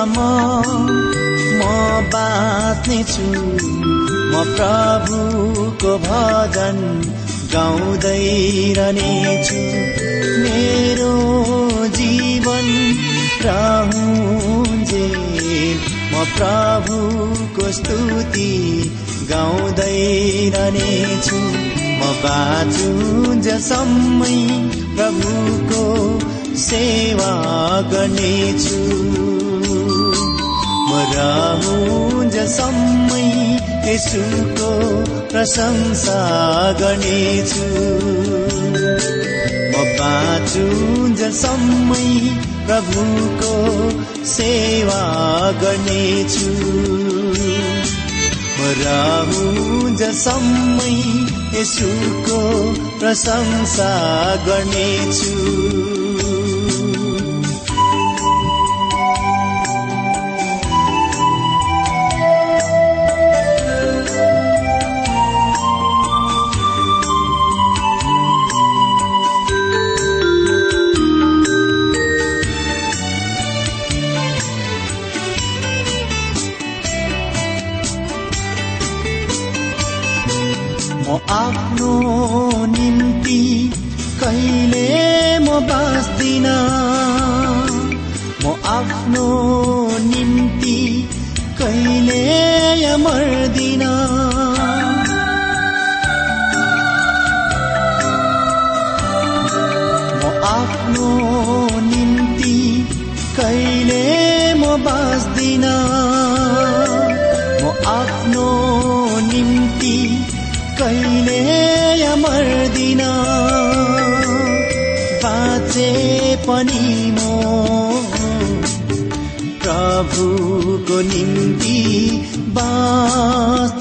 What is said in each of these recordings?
जहिलेसम्म म बाँच्ने छु। म प्रभुको भजन गाउँदै रहनेछु। मेरो जीवन रहन्जे म प्रभुको स्तुति गाउँदै रहनेछु। म बाँचुन्जेसम्मै प्रभुको सेवा गर्नेछु। म रहन्जेसम्मै यसुको प्रशंसा गर्नेछु। म बाँचुन्जेसम्मै प्रभुको सेवा गर्नेछु। म रहन्जेसम्मै यसुको प्रशंसा गर्नेछु। आफ्नो निम्ति कहिले म बाँच्दिन? म आफ्नो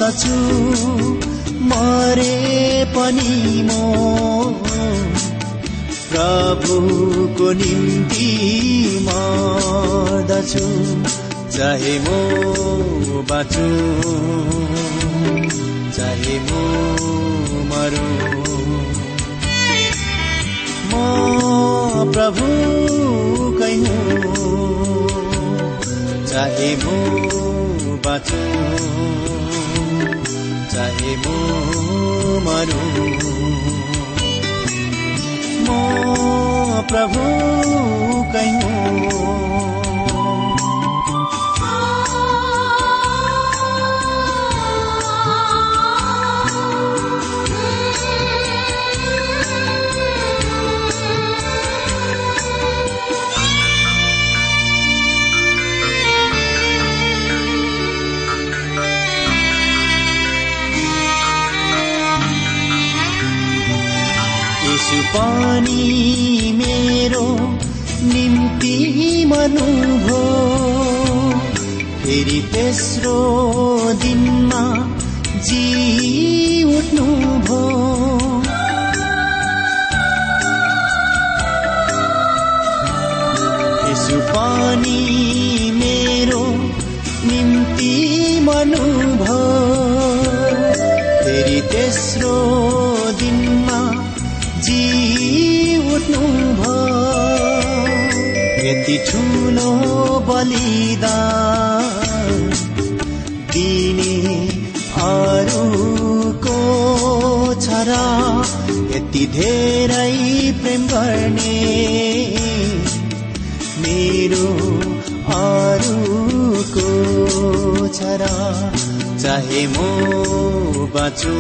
बाँच्दछु मरे पनि म। प्रभुको निम्ति मर्दछु चाहे म बाँचु चाहे म मरु। म प्रभु हुँ। चाहे म बाँचु चाहे म मरु म प्रभु कै पनि मेरो निम्ति मनुभो। फेरि तेस्रो दिनमा जी उठ्नु दिने अरूको छ र यति धेरै प्रेम गर्ने मेरो अरूको छ र चाहे म बाँचु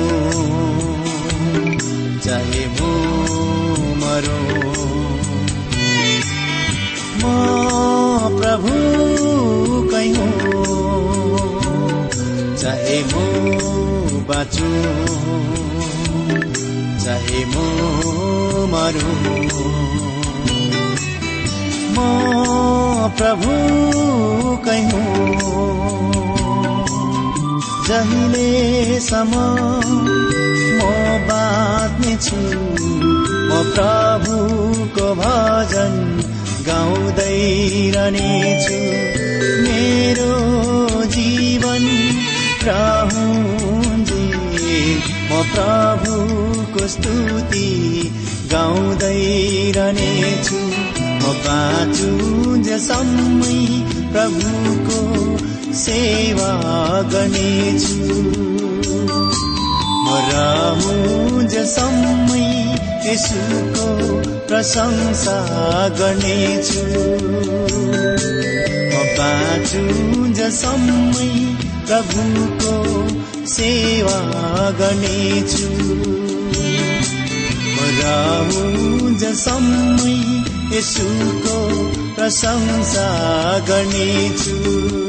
चाहे म मरो। म प्रभु कै हो। चाहे म बाँचु। चाहे म मरु। म प्रभु कै हो। जहिलेसम्म म बाँच्नेछु म प्रभुको भजन गाउँदै रहनेछु। मेरो जीवन प्रहुन्जे म प्रभुको स्तुति गाउँदै रहनेछु। म बाँचुन्जेसम्मै प्रभुको सेवा गर्नेछु। म रहन्जेसम्मै यसुको प्रशंसा गर्नेछु। म बाँचु जसम्मै प्रभुको सेवा गर्नेछु। म रहु जसम्मै यसुको प्रशंसा गर्नेछु।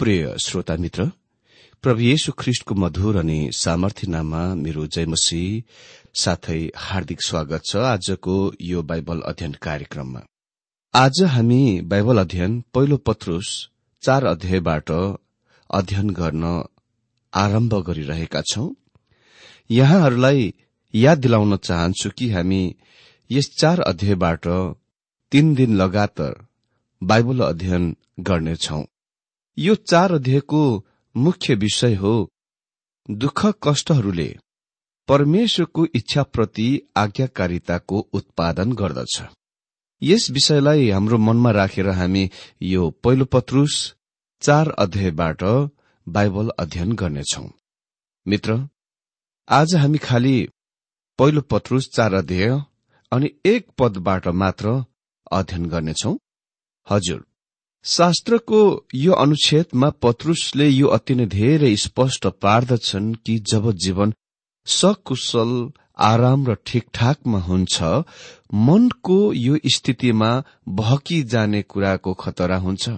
प्रिय श्रोता मित्र प्रभु येशु ख्रिष्टको मधुर अनि सामर्थ्य नाममा मेरो जयमसी साथै हार्दिक स्वागत छ आजको यो बाइबल अध्ययन कार्यक्रममा। आज हामी बाइबल अध्ययन पहिलो पत्रुस चार अध्यायबाट अध्ययन गर्न आरम्भ गरिरहेका छौं। यहाँहरूलाई याद दिलाउन चाहन्छु कि हामी यस चार अध्यायबाट तीन दिन लगातार बाइबल अध्ययन गर्नेछौ। यो चार अध्यायको मुख्य विषय हो दुःख कष्टहरूले परमेश्वरको इच्छाप्रति आज्ञाकारिताको उत्पादन गर्दछ। यस विषयलाई हाम्रो मनमा राखेर हामी यो पहिलो पत्रुस चार अध्यायबाट बाइबल अध्ययन गर्नेछौ। मित्र आज हामी खालि पहिलो पत्रुस चार अध्याय अनि एक पदबाट मात्र अध्ययन गर्नेछौ। हजुर शास्त्रको यो अनुच्छेदमा पत्रुसले यो अति नै धेरै स्पष्ट पार्दछन् कि जब जीवन सकुशल आराम र ठिकठाकमा हुन्छ मनको यो स्थितिमा भकी जाने कुराको खतरा हुन्छ।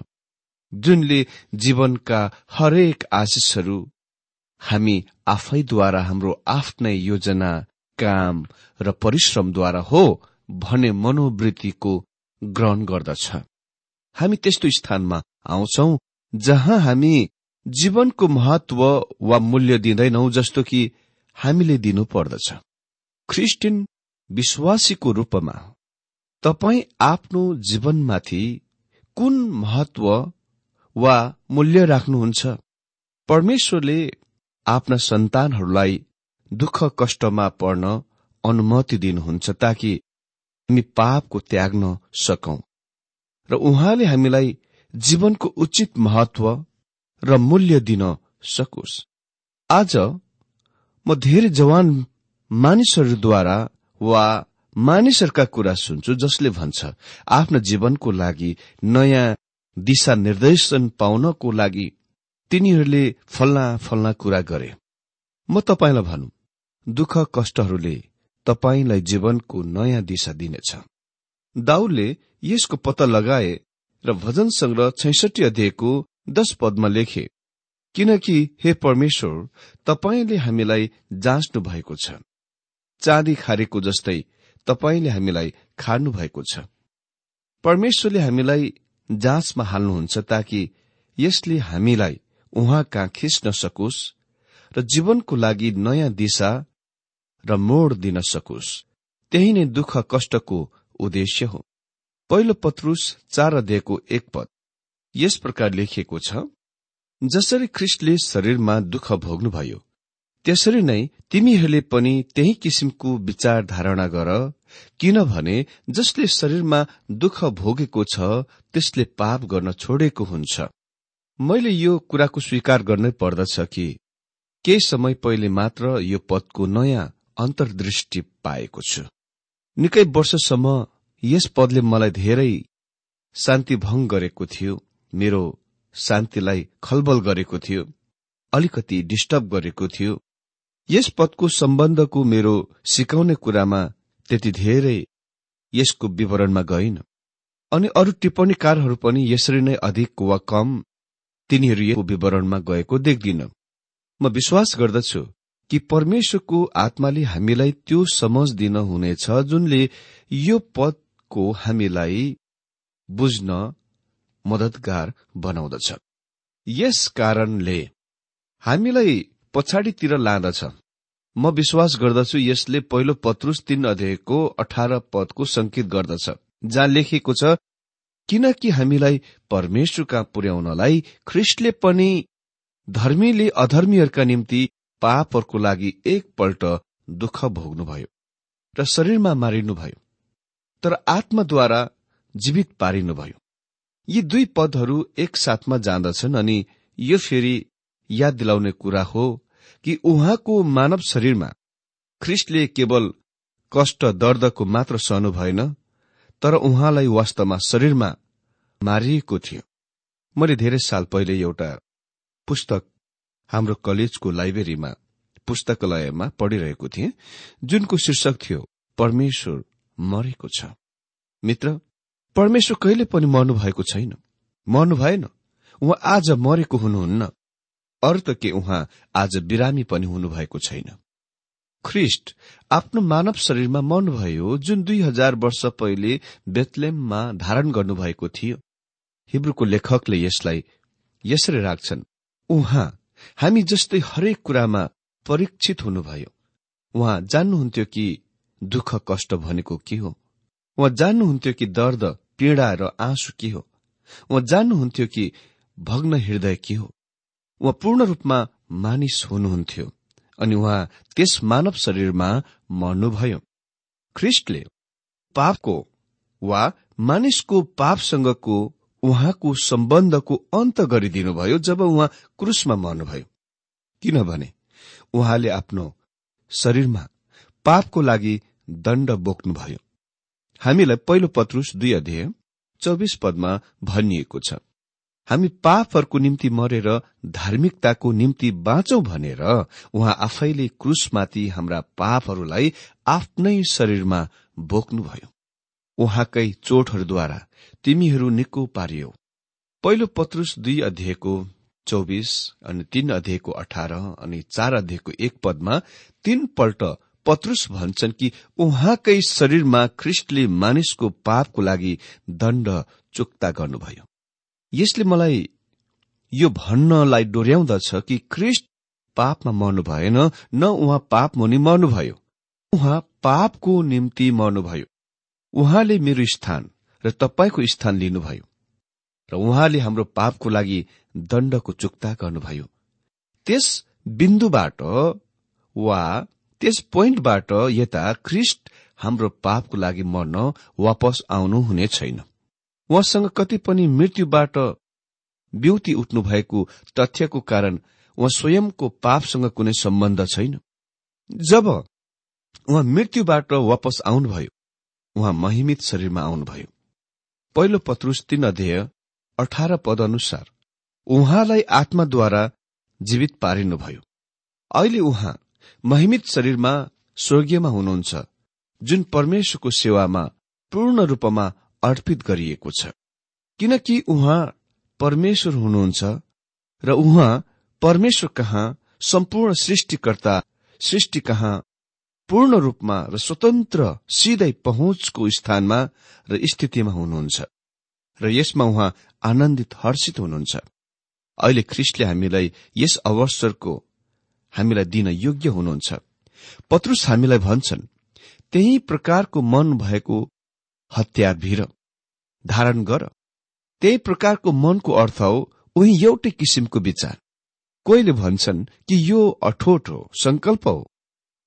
जुनले जीवनका हरेक आशिषहरू हामी आफैद्वारा हाम्रो आफ्नै योजना काम र परिश्रमद्वारा हो भने मनोवृत्तिको ग्रहण गर्दछ। हामी त्यस्तो स्थानमा आउँछौ जहाँ हामी जीवनको महत्व वा मूल्य दिँदैनौ जस्तो कि हामीले दिनु पर्दछ ख्रिस्टियन विश्वासीको रूपमा तपाईँ आफ्नो जीवनमाथि कुन महत्व वा मूल्य राख्नुहुन्छ? परमेश्वरले आफ्ना सन्तानहरूलाई दुःख कष्टमा पर्न अनुमति दिनुहुन्छ ताकि हामी पापको त्याग्न सकौं। र उहाँले हामीलाई जीवनको उचित महत्व र मूल्य दिन सकोस्। आज म धेरै जवान मानिसहरूद्वारा वा मानिसहरूका कुरा सुन्छु जसले भन्छ आफ्नो जीवनको लागि नयाँ दिशा निर्देशन पाउनको लागि तिनीहरूले फल्ना फल्ना कुरा गरे। म तपाईँलाई भनौँ दुःख कष्टहरूले तपाईँलाई जीवनको नयाँ दिशा दिनेछ। दाउदले यसको पत्ता लगाए र भजन संग्रह छैसठी अध्यायको दश पदमा लेखे किनकि हे परमेश्वर तपाईँले हामीलाई जाँच्नु भएको छ। चाँदी खारेको जस्तै तपाईँले हामीलाई खानु भएको छ। परमेश्वरले हामीलाई जाँचमा हाल्नुहुन्छ ताकि यसले हामीलाई उहाँ कहाँ खिच्न सकोस् र जीवनको लागि नयाँ दिशा र मोड दिन सकोस्। त्यही नै दुःख कष्टको उद्देश्य हो। पहिलो पत्रुस चार अध्यायको एक पद। यस प्रकार लेखिएको छ जसरी ख्रिस्टले शरीरमा दुःख भोग्नुभयो त्यसरी नै तिमीहरूले पनि त्यही किसिमको विचार धारणा गर किनभने जसले शरीरमा दुःख भोगेको छ त्यसले पाप गर्न छोडेको हुन्छ। मैले यो कुराको स्वीकार गर्नै पर्दछ कि केही समय पहिले मात्र यो पदको नयाँ अन्तर्दृष्टि पाएको छु। निकै वर्षसम्म यस पदले मलाई धेरै शान्ति गरेको थियो मेरो शान्तिलाई खलबल गरेको थियो अलिकति डिस्टर्ब गरेको थियो। यस पदको सम्बन्धको मेरो सिकाउने कुरामा त्यति धेरै यसको विवरणमा गइन। अनि अरू टिप्पणीकारहरू पनि यसरी नै अधिक वा कम तिनीहरू विवरणमा गएको देख्दिन। म विश्वास गर्दछु कि परमेश्वरको आत्माले हामीलाई त्यो समझ दिन हुनेछ जुनले यो पदको हामीलाई बुझ्न मदतगार बनाउँदछ। यस कारणले हामीलाई पछाडितिर लाँदछ। म विश्वास गर्दछु यसले पहिलो पत्रुस तीन अध्यायको अठार पदको संकेत गर्दछ जहाँ लेखिएको छ किनकि हामीलाई परमेश्वरका पुर्याउनलाई ख्रिस्टले पनि धर्मीले अधर्मीहरूका निम्ति पापहरूको लागि एकपल्ट दुःख भोग्नुभयो र शरीरमा मारिनुभयो तर आत्माद्वारा जीवित पारिनुभयो। यी दुई पदहरू एकसाथमा जाँदछन् अनि यो फेरि याद दिलाउने कुरा हो कि उहाँको मानव शरीरमा ख्रिस्टले केवल कष्ट दर्दको मात्र सहनु भएन तर उहाँलाई वास्तवमा शरीरमा मारिएको थियो। मैले धेरै साल पहिले एउटा पुस्तक हाम्रो कलेजको लाइब्रेरीमा पुस्तकालयमा पढिरहेको थिएँ जुनको शीर्षक थियो परमेश्वर मरेको छ। मित्र परमेश्वर कहिले पनि मर्नु भएको छैन। मर्नु भएन उहाँ आज मरेको हुनुहुन्न। अर्थ के उहाँ आज बिरामी पनि हुनुभएको छैन। ख्रिष्ट आफ्नो मानव शरीरमा मर्नुभयो जुन दुई हजार वर्ष पहिले बेतलेममा धारण गर्नुभएको थियो। हिब्रूको लेखकले यसलाई यसरी राख्छन् उहाँ हामी जस्तै हरेक कुरामा परीक्षित हुनुभयो। उहाँ जान्नुहुन्थ्यो कि दुःख कष्ट भनेको के हो? उहाँ जान्नुहुन्थ्यो कि दर्द पीड़ा र आँसु के हो? उहाँ जान्नुहुन्थ्यो कि भग्न हृदय के हो? उहाँ पूर्ण रूपमा मानिस हुनुहुन्थ्यो अनि उहाँ त्यस मानव शरीरमा मर्नुभयो। ख्रिस्टले पापको वा मानिसको पापसँगको उहाँको सम्बन्धको अन्त गरिदिनुभयो जब उहाँ क्रुसमा मर्नुभयो। किनभने उहाँले आफ्नो शरीरमा पापको लागि दण्ड बोक्नुभयो। हामीलाई पहिलो पत्रुस दुई अध्यय चौबिस पदमा भनिएको छ हामी पापहरूको निम्ति मरेर धार्मिकताको निम्ति बाँचौ भनेर उहाँ आफैले क्रुसमाथि हाम्रा पापहरूलाई आफ्नै शरीरमा बोक्नुभयो। उहाँकै चोटहरूद्वारा तिमीहरू निको पारियो। पहिलो पत्रुस दुई अध्यायको चौबिस अनि तीन अध्यायको अठार अनि चार अध्यायको एक पदमा तीनपल्ट पत्रुस भन्छन् कि उहाँकै शरीरमा ख्रिस्टले मानिसको पापको लागि दण्ड चुक्ता गर्नुभयो। यसले मलाई यो भन्नलाई डोर्याउँदछ कि ख्रिस्ट पापमा मर्नु भएन न उहाँ पाप मुनि मर्नुभयो। उहाँ पापको निम्ति मर्नुभयो। उहाँले मेरो स्थान र तपाईँको स्थान लिनुभयो र उहाँले हाम्रो पापको लागि दण्डको चुक्ता गर्नुभयो। त्यस बिन्दुबाट वा त्यस पोइन्टबाट यता ख्रिस्ट हाम्रो पापको लागि मर्न वापस आउनु हुने छैन। उहाँसँग कति पनि मृत्युबाट ब्युति उठ्नु भएको तथ्यको कारण उहाँ स्वयंको पापसँग कुनै सम्बन्ध छैन। जब उहाँ मृत्युबाट वापस आउनुभयो उहाँ महिमित शरीरमा आउनुभयो। पहिलो पत्रुस तीन अध्यय अठार पद अनुसार उहाँलाई आत्माद्वारा जीवित पारिनुभयो। अहिले उहाँ महिमित शरीरमा स्वर्गीयमा हुनुहुन्छ जुन परमेश्वरको सेवामा पूर्ण रूपमा अर्पित गरिएको छ। किनकि उहाँ परमेश्वर हुनुहुन्छ र उहाँ परमेश्वर कहाँ सम्पूर्ण सृष्टिकर्ता सृष्टि कहाँ पूर्ण रूपमा र स्वतन्त्र सिधै पहुँचको स्थानमा र स्थितिमा हुनुहुन्छ। र यसमा उहाँ आनन्दित हर्षित हुनुहुन्छ। अहिले ख्रिस्टले हामीलाई यस अवसरको हामीलाई दिन योग्य हुनुहुन्छ। पत्रुस हामीलाई भन्छन् त्यही प्रकारको मन भएको हतियार भिर धारण गर। त्यही प्रकारको मनको अर्थ हो उही एउटै किसिमको विचार। कोहीले भन्छन् कि यो अठोट हो संकल्प हो।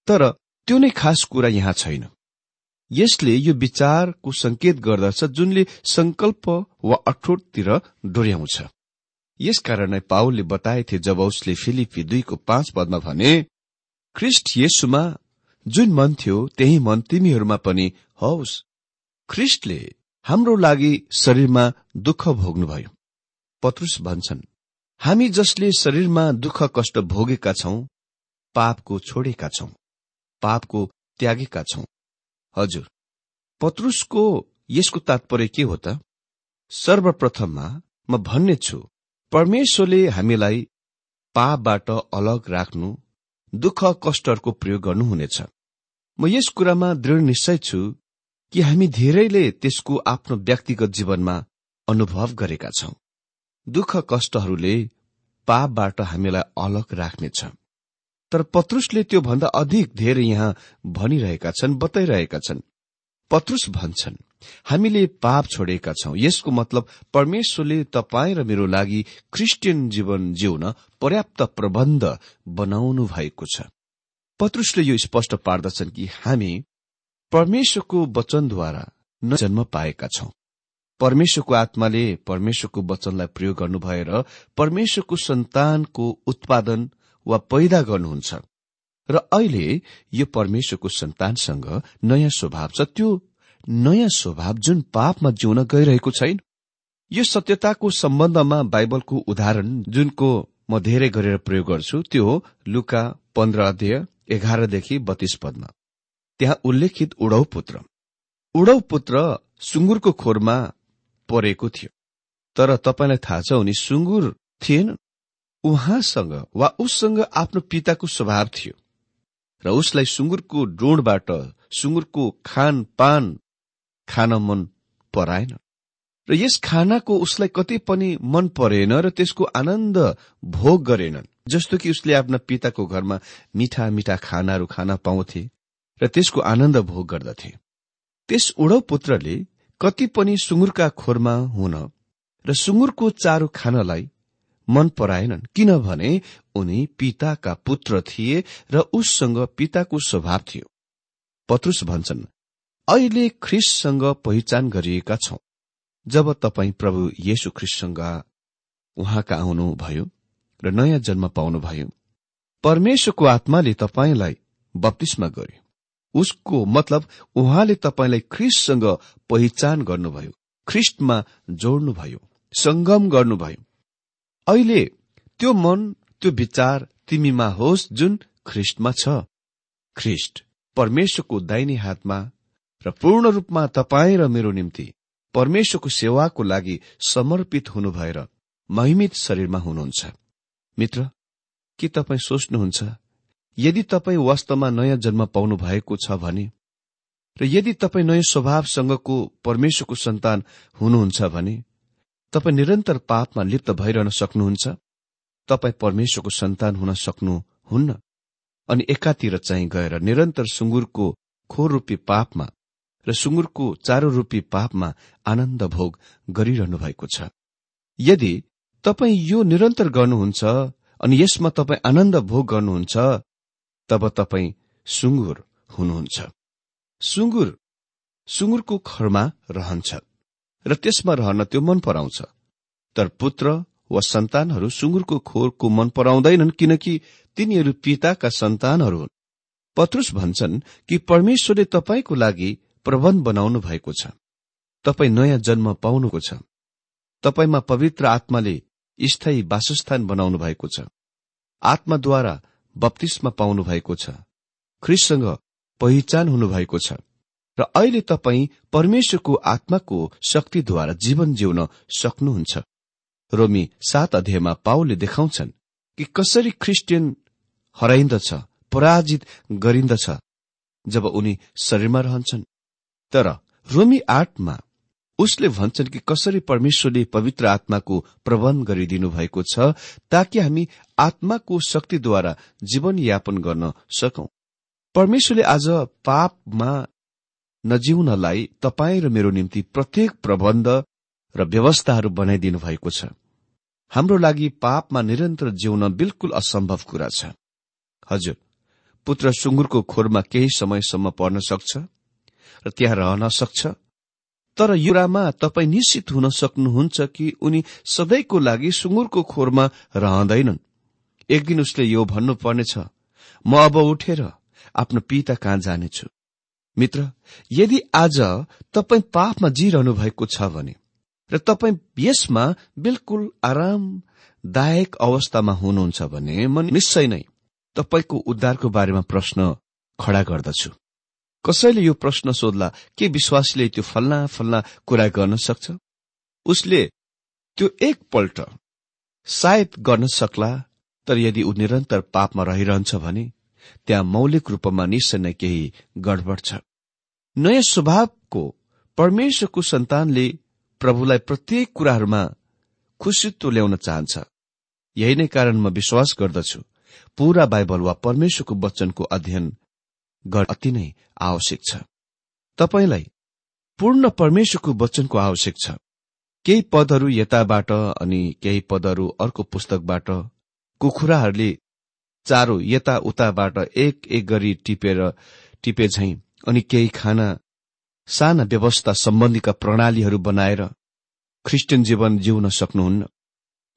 तर त्यो नै खास कुरा यहाँ छैन। यसले यो विचारको संकेत गर्दछ जुनले संकल्प वा अठोटतिर डोर्याउँछ। यसकारण नै पावलले बताएथे जब उसले फिलिपी दुईको पाँच पदमा भने ख्रिस्ट येसुमा जुन मन थियो त्यही मन तिमीहरूमा पनि हौस्। ख्रिस्टले हाम्रो लागि शरीरमा दुःख भोग्नुभयो। पत्रुस भन्छन् हामी जसले शरीरमा दुःख कष्ट भोगेका छौं पापको छोडेका छौं। पापको त्यागेका छौं। हजुर पत्रुसको यसको तात्पर्य के हो त? सर्वप्रथममा म भन्ने छु परमेश्वरले हामीलाई पापबाट अलग राख्नु दुःख कष्टहरूको प्रयोग गर्नुहुनेछ। म यस कुरामा दृढ निश्चय छु कि हामी धेरैले त्यसको आफ्नो व्यक्तिगत जीवनमा अनुभव गरेका छौं। दुःख कष्टहरूले पापबाट हामीलाई अलग राख्नेछ। तर पत्रुसले त्यो भन्दा अधिक धेरै यहाँ भनिरहेका छन् बताइरहेका छन्। पत्रुस भन्छन् हामीले पाप छोडेका छौं। यसको मतलब परमेश्वरले तपाईँ र मेरो लागि क्रिस्चियन जीवन जिउन पर्याप्त प्रबन्ध बनाउनु भएको छ। पत्रुसले यो स्पष्ट पार्दछन् कि हामी परमेश्वरको वचनद्वारा न जन्म पाएका छौं। परमेश्वरको आत्माले परमेश्वरको वचनलाई प्रयोग गर्नु भएर परमेश्वरको सन्तानको उत्पादन वा पैदा गर्नुहुन्छ। र अहिले यो परमेश्वरको सन्तानसँग नयाँ स्वभाव छ। त्यो नयाँ स्वभाव जुन पापमा जिउन गइरहेको छैन यो सत्यताको सम्बन्धमा बाइबलको उदाहरण जुनको म धेरै गरेर प्रयोग गर्छु। त्यो हो लुका पन्ध्र अध्यय एघारदेखि बत्तीस पदमा। त्यहाँ उल्लेखित उडौ पुत्र। उडौ पुत्र सुँगुरको खोरमा परेको थियो। तर तपाईँलाई थाहा छ उनी सुँगुर थिएन। उहाँसँग वा उससँग आफ्नो पिताको स्वभाव थियो र उसलाई सुँगुरको डोणबाट सुँगुरको खानपान खान मन पराएन। र यस खानाको उसलाई कति पनि मन परेन र त्यसको आनन्द भोग गरेनन् जस्तो कि उसले आफ्ना पिताको घरमा मिठा मिठा खानाहरू खान पाउँथे र त्यसको आनन्द भोग गर्दथे। त्यस उडौ पुत्रले कति पनि सुँगुरका खोरमा हुन र सुँगुरको चारो खानलाई मन पराएनन्। किनभने उनी पिताका पुत्र थिए र उससँग पिताको स्वभाव थियो। पत्रुस भन्छन् अहिले ख्रिससँग पहिचान गरिएका छौं। जब तपाईँ प्रभु येशु ख्रिससँग उहाँका आउनुभयो र नयाँ जन्म पाउनुभयो परमेश्वरको आत्माले तपाईँलाई बत्तिसमा गर्यो। उसको मतलब उहाँले तपाईँलाई ख्रिससँग पहिचान गर्नुभयो ख्रिस्टमा जोड्नुभयो संगम गर्नुभयो। अहिले त्यो मन त्यो विचार तिमीमा होस् जुन ख्रिस्टमा छ। ख्रिस्ट परमेश्वरको दाहिने हातमा र पूर्ण रूपमा तपाईँ र मेरो निम्ति परमेश्वरको सेवाको लागि समर्पित हुनु भएर महिमित शरीरमा हुनुहुन्छ। मित्र के तपाईँ सोच्नुहुन्छ यदि तपाईँ वास्तवमा नयाँ जन्म पाउनु भएको छ भने र यदि तपाईँ नयाँ स्वभावसँगको परमेश्वरको सन्तान हुनुहुन्छ भने तपाईँ निरन्तर पापमा लिप्त भइरहन सक्नुहुन्छ? तपाईँ परमेश्वरको सन्तान हुन सक्नुहुन्न? अनि एकातिर चाहिँ गएर निरन्तर सुँगुरको खोर रूपी पापमा र सुँगुरको चारो रूपी पापमा आनन्द भोग गरिरहनु भएको छ। यदि तपाईँ यो निरन्तर गर्नुहुन्छ अनि यसमा तपाईँ आनन्द भोग गर्नुहुन्छ तब तपाईँ सुँगुर हुनुहुन्छ। सुँगुर सुँगुरको खरमा रहन्छ। र त्यसमा रहन त्यो मन पराउँछ। तर पुत्र वा सन्तानहरू सुँगुरको खोरको मन पराउँदैनन् किनकि तिनीहरू पिताका सन्तानहरू हुन्। पत्रुस भन्छन् कि परमेश्वरले तपाईँको लागि प्रबन्ध बनाउनु भएको छ। तपाईँ नयाँ जन्म पाउनुको छ। तपाईँमा पवित्र आत्माले स्थायी वासस्थान बनाउनु भएको छ। आत्माद्वारा बत्तिसमा पाउनु भएको छ। ख्रिससँग पहिचान हुनुभएको छ। र अहिले तपाईँ परमेश्वरको आत्माको शक्तिद्वारा जीवन जिउन सक्नुहुन्छ। रोमी सात अध्यायमा पाउले देखाउँछन् कि कसरी क्रिस्चियन हराइन्दछ पराजित गरिन्दछ जब उनी शरीरमा रहन्छन्। तर रोमी आठमा उसले भन्छन् कि कसरी परमेश्वरले पवित्र आत्माको प्रबन्ध गरिदिनु भएको छ ताकि हामी आत्माको शक्तिद्वारा जीवनयापन गर्न सकौं। परमेश्वरले आज पापमा नजिउनलाई तपाईँ र मेरो निम्ति प्रत्येक प्रबन्ध र व्यवस्थाहरू बनाइदिनु भएको छ। हाम्रो लागि पापमा निरन्तर जिउन बिल्कुल असम्भव कुरा छ। हजुर पुत्र सुँगुरको खोरमा केही समयसम्म पर्न सक्छ र त्यहाँ रहन सक्छ। तर युरामा तपाईँ निश्चित हुन सक्नुहुन्छ कि उनी सधैँको लागि सुँगुरको खोरमा रहँदैनन्। एक दिन उसले यो भन्नुपर्नेछ म अब उठेर आफ्नो पिता कहाँ जानेछु? मित्र यदि आज तपाईँ पापमा जिरहनु भएको छ भने र तपाईँ यसमा बिल्कुल आरामदायक अवस्थामा हुनुहुन्छ भने म निश्चय नै तपाईँको उद्धारको बारेमा प्रश्न खड़ा गर्दछु। कसैले यो प्रश्न सोध्ला के विश्वासीले त्यो फल्ना फल्ना कुरा गर्न सक्छ? उसले त्यो एकपल्ट सायद गर्न सक्ला तर यदि ऊ निरन्तर पापमा रहिरहन्छ भने त्यहाँ मौलिक रूपमा निश्चय नै केही गडबड छ। नयाँ स्वभावको परमेश्वरको सन्तानले प्रभुलाई प्रत्येक कुराहरूमा खुसित्व ल्याउन चाहन्छ। यही नै कारण म विश्वास गर्दछु पूरा बाइबल वा परमेश्वरको वचनको अध्ययन गर्न अति नै आवश्यक छ। तपाईँलाई पूर्ण परमेश्वरको वचनको आवश्यक छ। केही पदहरू यताबाट अनि केही पदहरू अर्को पुस्तकबाट कुखुराहरूले चारो यता उताबाट एक एक गरी टिपेर टिपे झैं अनि केही खाना साना व्यवस्था सम्बन्धीका प्रणालीहरू बनाएर ख्रिस्टियन जीवन जिउन सक्नुहुन्न।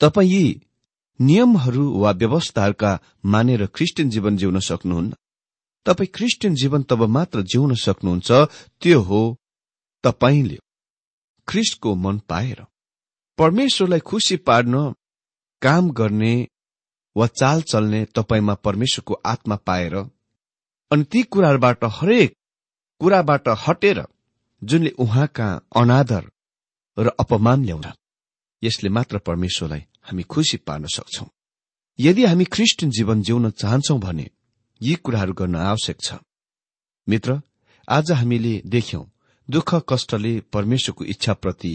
तपाईँ यी नियमहरू वा व्यवस्थाहरूका मानेर ख्रिस्टियन जीवन जिउन सक्नुहुन्न। तपाईँ क्रिस्चियन जीवन तब मात्र जिउन सक्नुहुन्छ त्यो हो तपाईँले ख्रिस्टको मन पाएर। परमेश्वरलाई खुसी पार्न काम गर्ने वा चाल चल्ने तपाईँमा परमेश्वरको आत्मा पाएर अनि ती कुराहरूबाट हरेक कुराबाट हटेर जुनले उहाँका अनादर र अपमान ल्याउन यसले मात्र परमेश्वरलाई हामी खुसी पार्न सक्छौ। यदि हामी ख्रिस्टियन जीवन जिउन चाहन्छौ भने यी कुराहरू गर्न आवश्यक छ। मित्र आज हामीले देख्यौं दुःख कष्टले परमेश्वरको इच्छाप्रति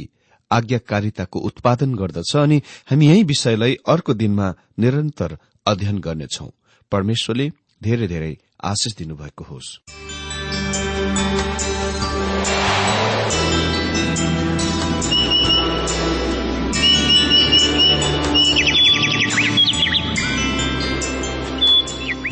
आज्ञाकारिताको उत्पादन गर्दछ अनि हामी यही विषयलाई अर्को दिनमा निरन्तर अध्ययन गर्नेछौ। परमेश्वरले धेरै धेरै आशिष दिनुभएको होस्।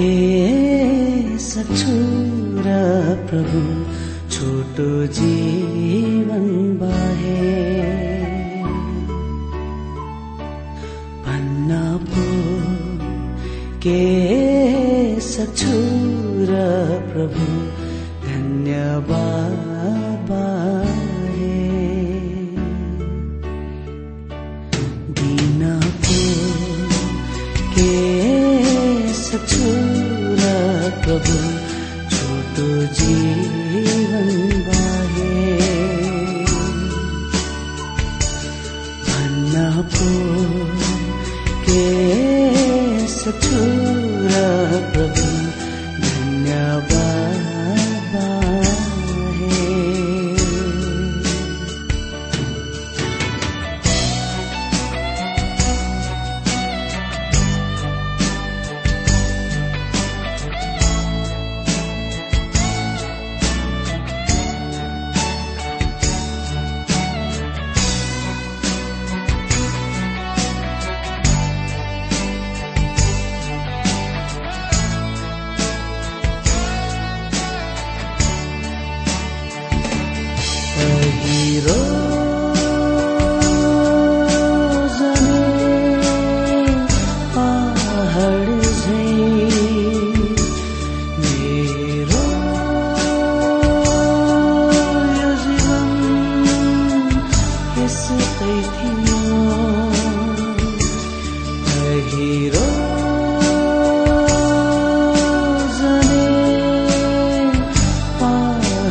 के सक्छु र प्रभु छोटो जीवन बाहे। भन्न पो के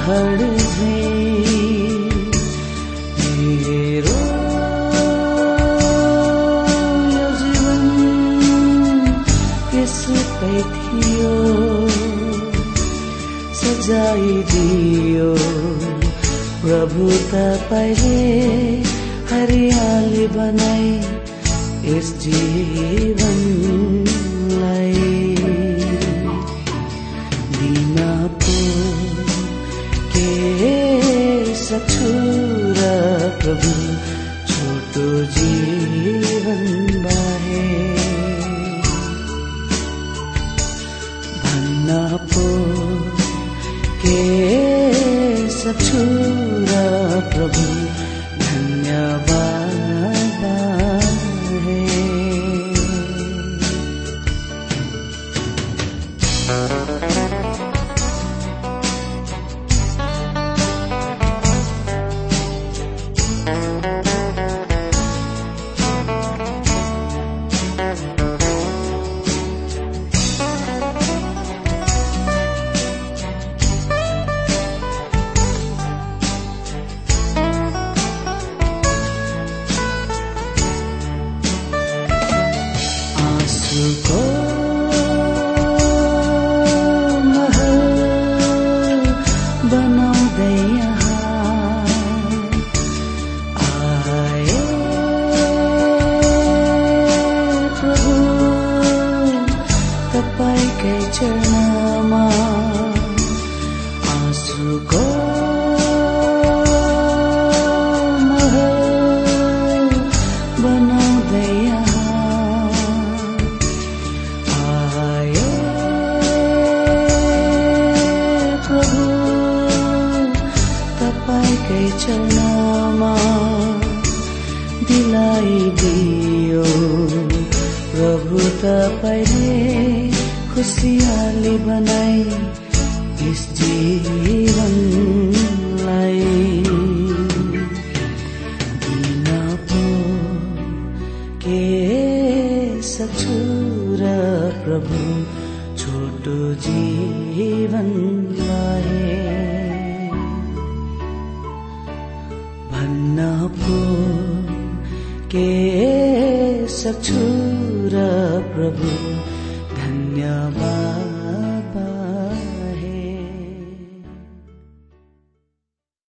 पहाड मेरो जीवन केसुकै थियो? सजाइदियो प्रभु तपाईँले हरियाली बनाई इस जीवन।